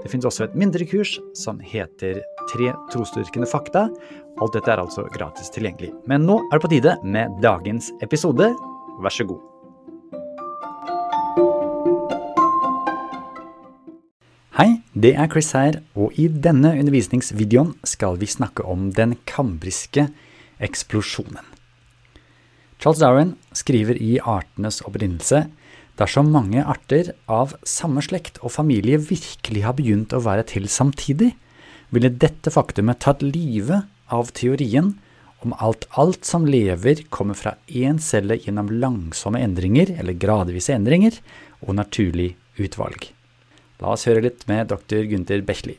Det finnes også et mindre kurs som heter Tre trosdyrkende fakta. Alt dette er altså gratis tilgjengelig. Men nå er det på tide med dagens episode. Vær så god. Hei, det er Chris her, og i denne undervisningsvideoen skal vi snakke om den kambriske eksplosjonen. Charles Darwin skriver i Artenes opprinnelse Dersom mange arter av samme slekt og familie virkelig har begynt å være til samtidig, ville dette faktumet tatt livet av teorien om alt alt som lever kommer fra én celle gjennom langsomme endringer, eller gradvise endringer, og naturlig utvalg. La oss høre litt med dr. Gunther Bechley.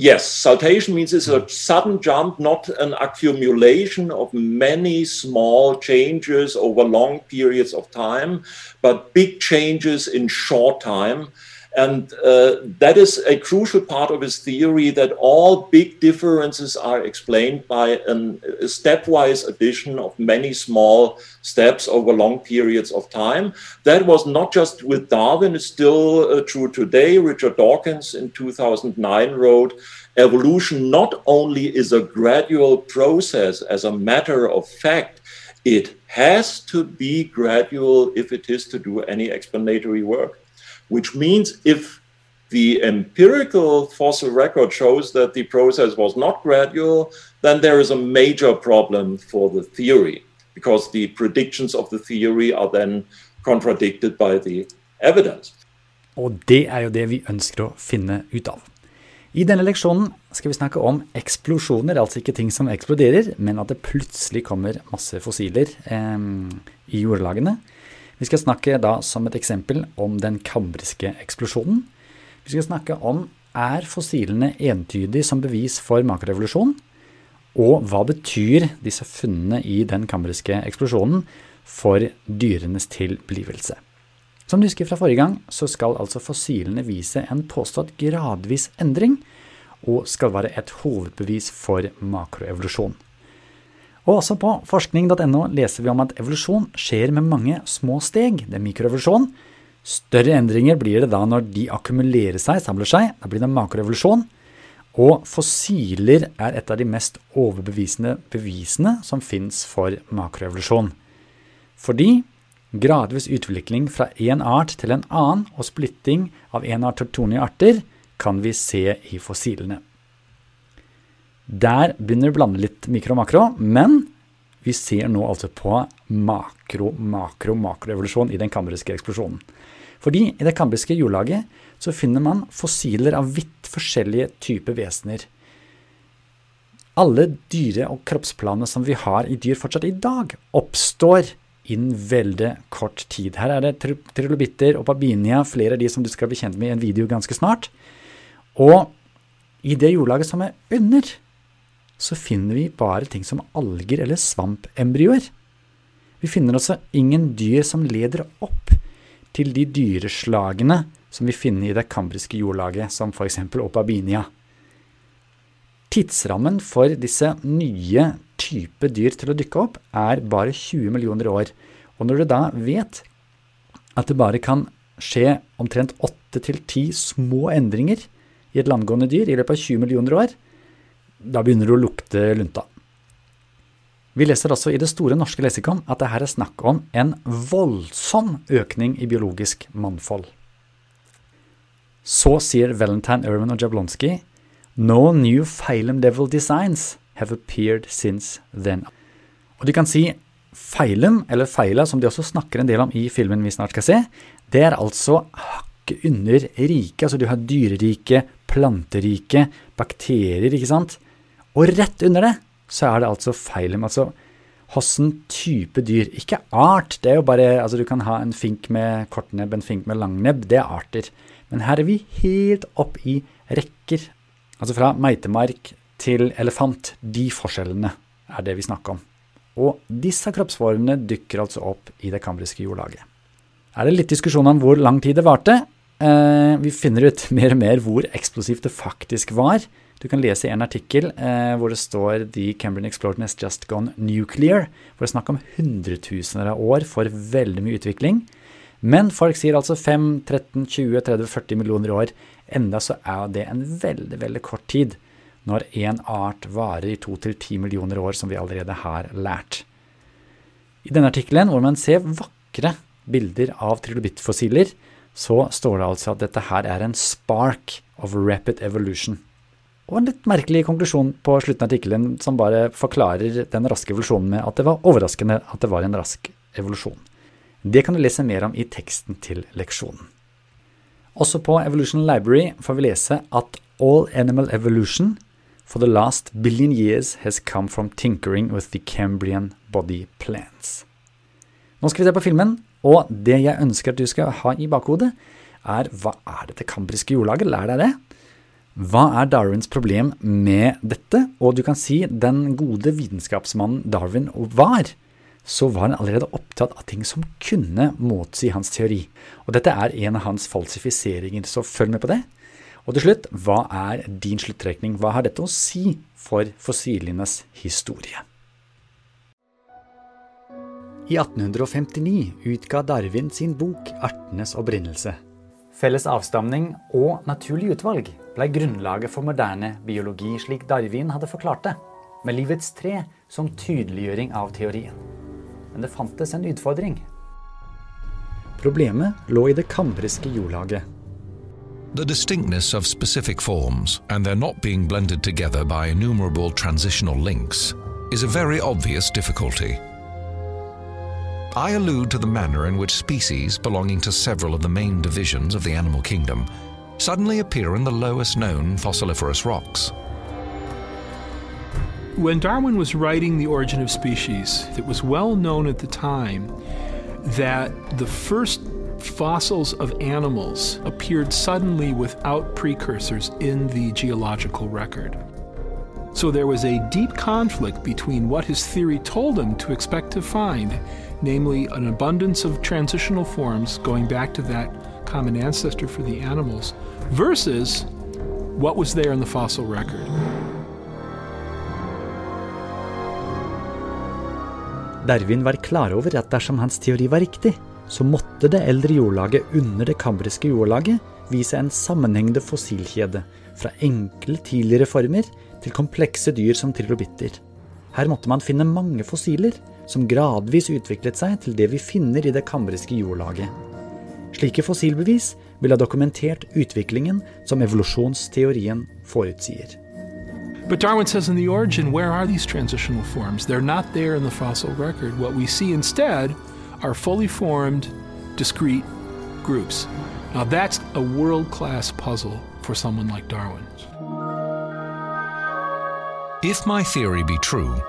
Yes, saltation means it's a hmm. sudden jump, not an accumulation of many small changes over long periods of time, but big changes in short time. And uh, that is a crucial part of his theory that all big differences are explained by an, a stepwise addition of many small steps over long periods of time. That was not just with Darwin, it's still uh, true today. Richard Dawkins in 2009 wrote, Evolution not only is a gradual process as a matter of fact, it has to be gradual if it is to do any explanatory work which means if the empirical fossil record shows that the process was not gradual, then there is a major problem for the theory because the predictions of the theory are then contradicted by the evidence. Og det er jo det vi ønsker å finne ut av. I denne leksjonen skal vi snakke om eksplosjoner, altså ikke ting som eksploderer, men at det plutselig kommer masse fossiler eh, i jordlagene. Vi skal snakke da som et eksempel om den kambriske eksplosjonen. Vi skal snakke om er fossilene entydig som bevis for makrorevolusjon? Og hva betyr disse funnene i den kambriske eksplosjonen for dyrenes tilblivelse? Som du husker fra forrige gang, så skal altså fossilene vise en påstått gradvis endring, og skal være et hovedbevis for makroevolusjon. Og også på forskning.no leser vi om at evolusjon skjer med mange små steg. Det er mikroevolusjon. Større endringer blir det da når de akkumulerer seg, samler seg. Da blir det makroevolusjon. Og fossiler er et av de mest overbevisende bevisene som fins for makroevolusjon. Fordi gradvis utvikling fra én art til en annen og splitting av én art til to nye arter kan vi se i fossilene. Der begynner vi å blande litt mikro og makro, men vi ser nå altså på makro, makro, makroevolusjon i den kambriske eksplosjonen. Fordi i det kambriske jordlaget så finner man fossiler av vidt forskjellige typer vesener. Alle dyre- og kroppsplanene som vi har i dyr fortsatt i dag, oppstår innen veldig kort tid. Her er det trilobitter og pabinia, flere av de som du skal bli kjent med i en video ganske snart. Og i det jordlaget som er under, så finner vi bare ting som alger eller svampembryoer. Vi finner også ingen dyr som leder opp til de dyreslagene som vi finner i det kambriske jordlaget, som f.eks. opabinia. Tidsrammen for disse nye type dyr til å dykke opp er bare 20 millioner år. Og når du da vet at det bare kan skje omtrent 8-10 små endringer i et landgående dyr i løpet av 20 millioner år, da begynner det å lukte lunta. Vi leser også i Det store norske leksikon at det her er snakk om en voldsom økning i biologisk mannfold. Så sier Valentine Irwin og Jablonski No new phylum level designs have appeared since then. Og du kan si phylum, eller phyla, som de også snakker en del om i filmen vi snart skal se, det er altså hakket under riket. Altså du har dyreriket, planteriket, bakterier, ikke sant? Og rett under det så er det altså feil, Altså Hvilken type dyr. Ikke art. Det er jo bare Altså, du kan ha en fink med kortnebb, en fink med langnebb. Det er arter. Men her er vi helt opp i rekker. Altså fra meitemark til elefant. De forskjellene er det vi snakker om. og disse kroppsformene dykker altså opp i det kambriske jordlaget. Er det litt diskusjon om hvor lang tid det varte? Eh, vi finner ut mer og mer hvor eksplosivt det faktisk var. Du kan lese en artikkel eh, hvor det står The Cambrian Explorer has just gone nuclear. Hvor det er snakk om hundretusener av år for veldig mye utvikling. Men folk sier altså 5, 13, 20, 30, 40 millioner år. Enda så er det en veldig, veldig kort tid når én art varer i 2-10 millioner år, som vi allerede har lært. I denne artikkelen, hvor man ser vakre bilder av trilobittfossiler, så står det altså at dette her er en spark of rapid evolution. Og en litt merkelig konklusjon på slutten av artikkelen som bare forklarer den raske evolusjonen med at det var overraskende at det var en rask evolusjon. Det kan du lese mer om i teksten til leksjonen. Også på Evolution Library får vi lese at all animal evolution for the last billion years has come from tinkering with the Cambrian body plans. Nå skal vi se på filmen, og det jeg ønsker at du skal ha i bakhodet, er hva er dette kambriske jordlaget? Lær deg det. Hva er Darwins problem med dette? Og du kan si den gode vitenskapsmannen Darwin var, så var han allerede opptatt av ting som kunne motsi hans teori. Og dette er en av hans falsifiseringer, så følg med på det. Og til slutt, hva er din sluttrekning? Hva har dette å si for fossilenes historie? I 1859 utga Darwin sin bok 'Artenes opprinnelse'. Felles avstamning og naturlig utvalg ble grunnlaget for moderne biologi, slik Darwin hadde forklart det, med livets tre som tydeliggjøring av teorien. Men det fantes en utfordring. Problemet lå i det kambriske jordlaget. The distinctness of specific forms and their not being blended together by innumerable transitional links is a very obvious difficulty. I allude to the manner in which species belonging to several of the main divisions of the animal kingdom suddenly appear in the lowest known fossiliferous rocks. When Darwin was writing The Origin of Species, it was well known at the time that the first fossils of animals appeared suddenly without precursors in the geological record. So there was a deep conflict between what his theory told him to expect to find, namely an abundance of transitional forms going back to that common ancestor for the animals, versus what was there in the fossil record. Darwin var klar over at dersom hans teori var riktig, så måtte det eldre jordlaget under det kambriske jordlaget vise en sammenhengende fossilkjede, fra enkle tidligere former til komplekse dyr som trilobitter. Her måtte man finne mange fossiler, som gradvis utviklet seg til det vi finner i det kambriske jordlaget. Slike fossilbevis ville ha dokumentert utviklingen som evolusjonsteorien forutsier. But Darwin says in The Origin, where are these transitional forms? They're not there in the fossil record. What we see instead are fully formed, discrete groups. Now, that's a world class puzzle for someone like Darwin. If my theory be true,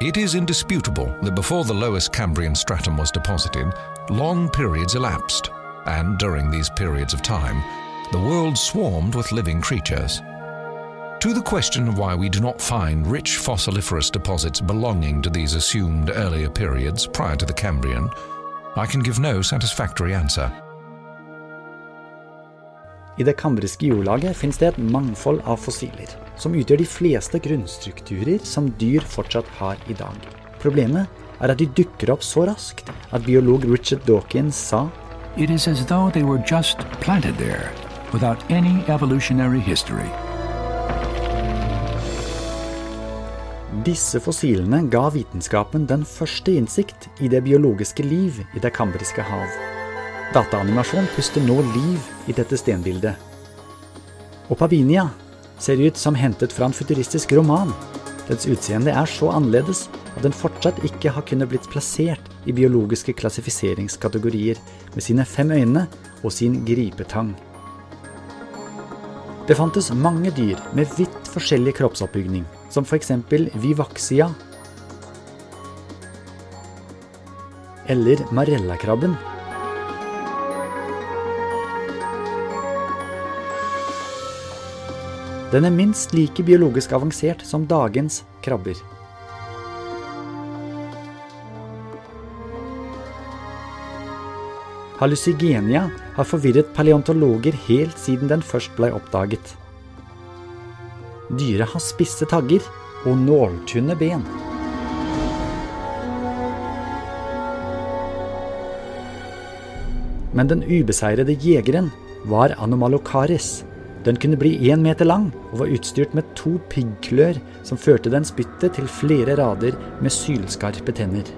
it is indisputable that before the lowest Cambrian stratum was deposited, long periods elapsed, and during these periods of time, the world swarmed with living creatures. To the question of why we do not find rich fossiliferous deposits belonging to these assumed earlier periods prior to the Cambrian, I can give no satisfactory answer. I det kambriske jordlaget finnes det et mangfold av fossiler, som utgjør de fleste grunnstrukturer som dyr fortsatt har i dag. Problemet er at de dukker opp så raskt at biolog Richard Dawkins sa It is as though they were just planted there, without any evolutionary history. Disse fossilene ga vitenskapen den første innsikt i det biologiske liv i det kambriske hav. Dataanimasjon puster nå liv i dette stenbildet. Og Pavinia ser ut som hentet fra en futuristisk roman. Dens utseende er så annerledes at den fortsatt ikke har kunnet blitt plassert i biologiske klassifiseringskategorier med sine fem øyne og sin gripetang. Det fantes mange dyr med vidt forskjellig kroppsoppbygning, som f.eks. vivaxia eller marellakrabben. Den er minst like biologisk avansert som dagens krabber. Hallucigenia har forvirret paleontologer helt siden den først blei oppdaget. Dyret har spisse tagger og nåltynne ben. Men den ubeseirede jegeren var anomalocaris. Den kunne bli én meter lang og var utstyrt med to piggklør som førte den spyttet til flere rader med sylskarpe tenner.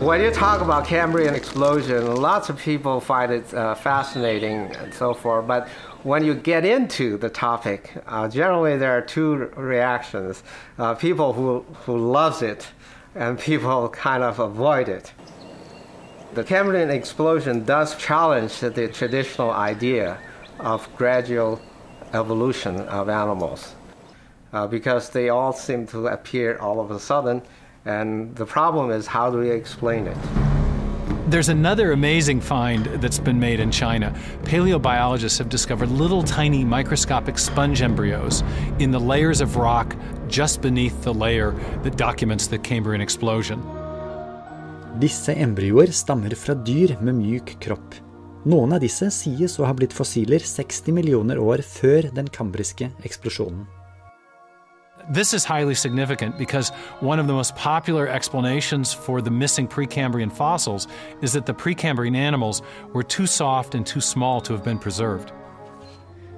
When you talk about Cambrian explosion, lots of people find it uh, fascinating and so forth. But when you get into the topic, uh, generally there are two reactions: uh, people who who loves it, and people kind of avoid it. The Cambrian explosion does challenge the traditional idea of gradual evolution of animals, uh, because they all seem to appear all of a sudden and the problem is, how do we explain it? There's another amazing find that's been made in China. Paleobiologists have discovered little tiny microscopic sponge embryos in the layers of rock just beneath the layer that documents the Cambrian explosion. Disse embryoer stammer fra dyr med mjuk kropp. Noen av disse sies å ha blitt fossiler 60 millioner år før den kambriske eksplosjonen. This is highly significant because one of the most popular explanations for the missing Precambrian fossils is that the Precambrian animals were too soft and too small to have been preserved.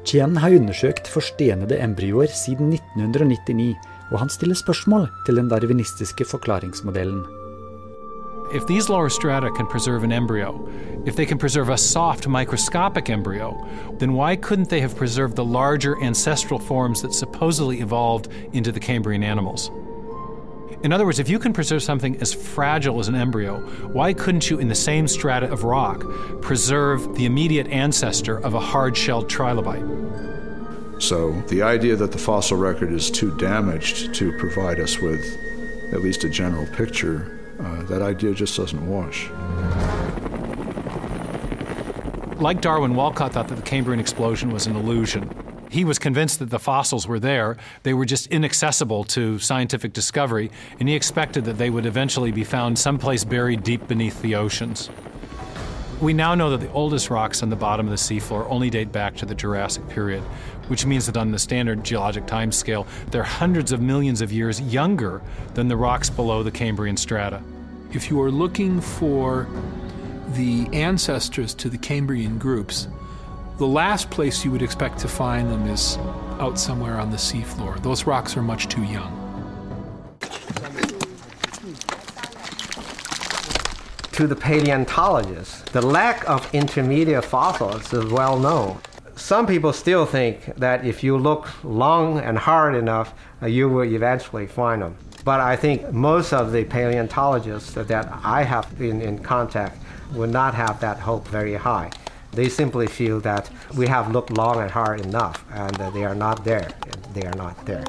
Chien har undersøkt forstenede embryoer siden 1999, og han stiller spørsmål til den darwinistiske forklaringsmodellen. If these lower strata can preserve an embryo, if they can preserve a soft microscopic embryo, then why couldn't they have preserved the larger ancestral forms that supposedly evolved into the Cambrian animals? In other words, if you can preserve something as fragile as an embryo, why couldn't you, in the same strata of rock, preserve the immediate ancestor of a hard shelled trilobite? So, the idea that the fossil record is too damaged to provide us with at least a general picture uh, that idea just doesn't wash. Like Darwin, Walcott thought that the Cambrian explosion was an illusion. He was convinced that the fossils were there, they were just inaccessible to scientific discovery, and he expected that they would eventually be found someplace buried deep beneath the oceans. We now know that the oldest rocks on the bottom of the seafloor only date back to the Jurassic period, which means that on the standard geologic time scale, they're hundreds of millions of years younger than the rocks below the Cambrian strata. If you are looking for the ancestors to the Cambrian groups, the last place you would expect to find them is out somewhere on the seafloor. Those rocks are much too young. To the paleontologists, the lack of intermediate fossils is well known. Some people still think that if you look long and hard enough, uh, you will eventually find them. But I think most of the paleontologists that I have been in contact would not have that hope very high. They simply feel that we have looked long and hard enough and they are not there. They are not there.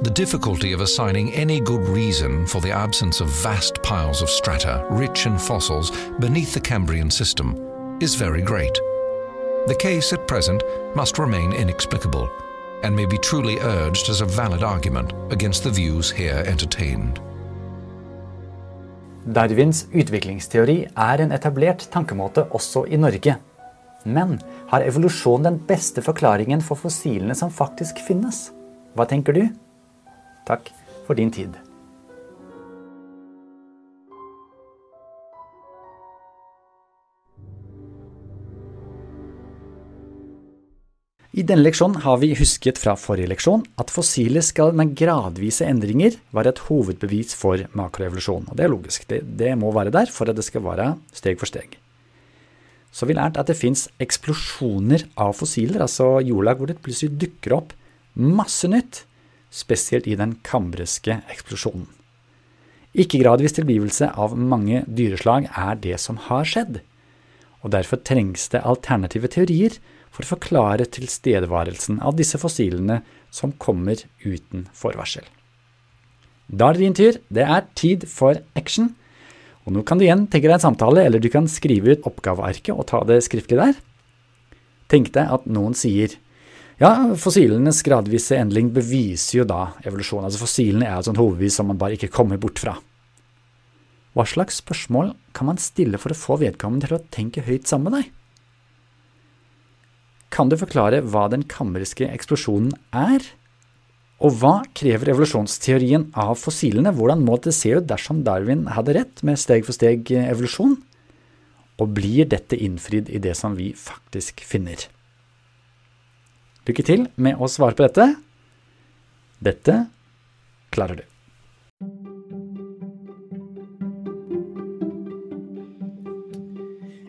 The difficulty of assigning any good reason for the absence of vast piles of strata, rich in fossils, beneath the Cambrian system is very great. The case at present must remain inexplicable and may be truly urged as a valid argument against the views here entertained. Darwins utviklingsteori er en etablert tankemåte også i Norge. Men har evolusjon den beste forklaringen for fossilene som faktisk finnes? Hva tenker du? Takk for din tid. I denne leksjonen har vi husket fra forrige leksjon at fossiler skal med gradvise endringer være et hovedbevis for makroevolusjon. Og det er logisk, det, det må være der for at det skal være steg for steg. Så vi lærte at det fins eksplosjoner av fossiler, altså jordlag hvor det plutselig dukker opp masse nytt, spesielt i den kambriske eksplosjonen. Ikke-gradvis tilblivelse av mange dyreslag er det som har skjedd, og derfor trengs det alternative teorier for å forklare tilstedeværelsen av disse fossilene som kommer uten forvarsel. Da er det din tur. Det er tid for action. Og nå kan du igjen tenke deg en samtale, eller du kan skrive ut oppgavearket og ta det skriftlig der. Tenk deg at noen sier ja, fossilenes gradvise endring beviser jo da evolusjon. Altså Fossilene er et sånt hovedvis som man bare ikke kommer bort fra. Hva slags spørsmål kan man stille for å få vedkommende til å tenke høyt sammen med deg? Kan du forklare hva den kammerske eksplosjonen er? Og hva krever evolusjonsteorien av fossilene? Hvordan må det se ut dersom Darwin hadde rett med steg-for-steg-evolusjon? Og blir dette innfridd i det som vi faktisk finner? Lykke til med å svare på dette. Dette klarer du.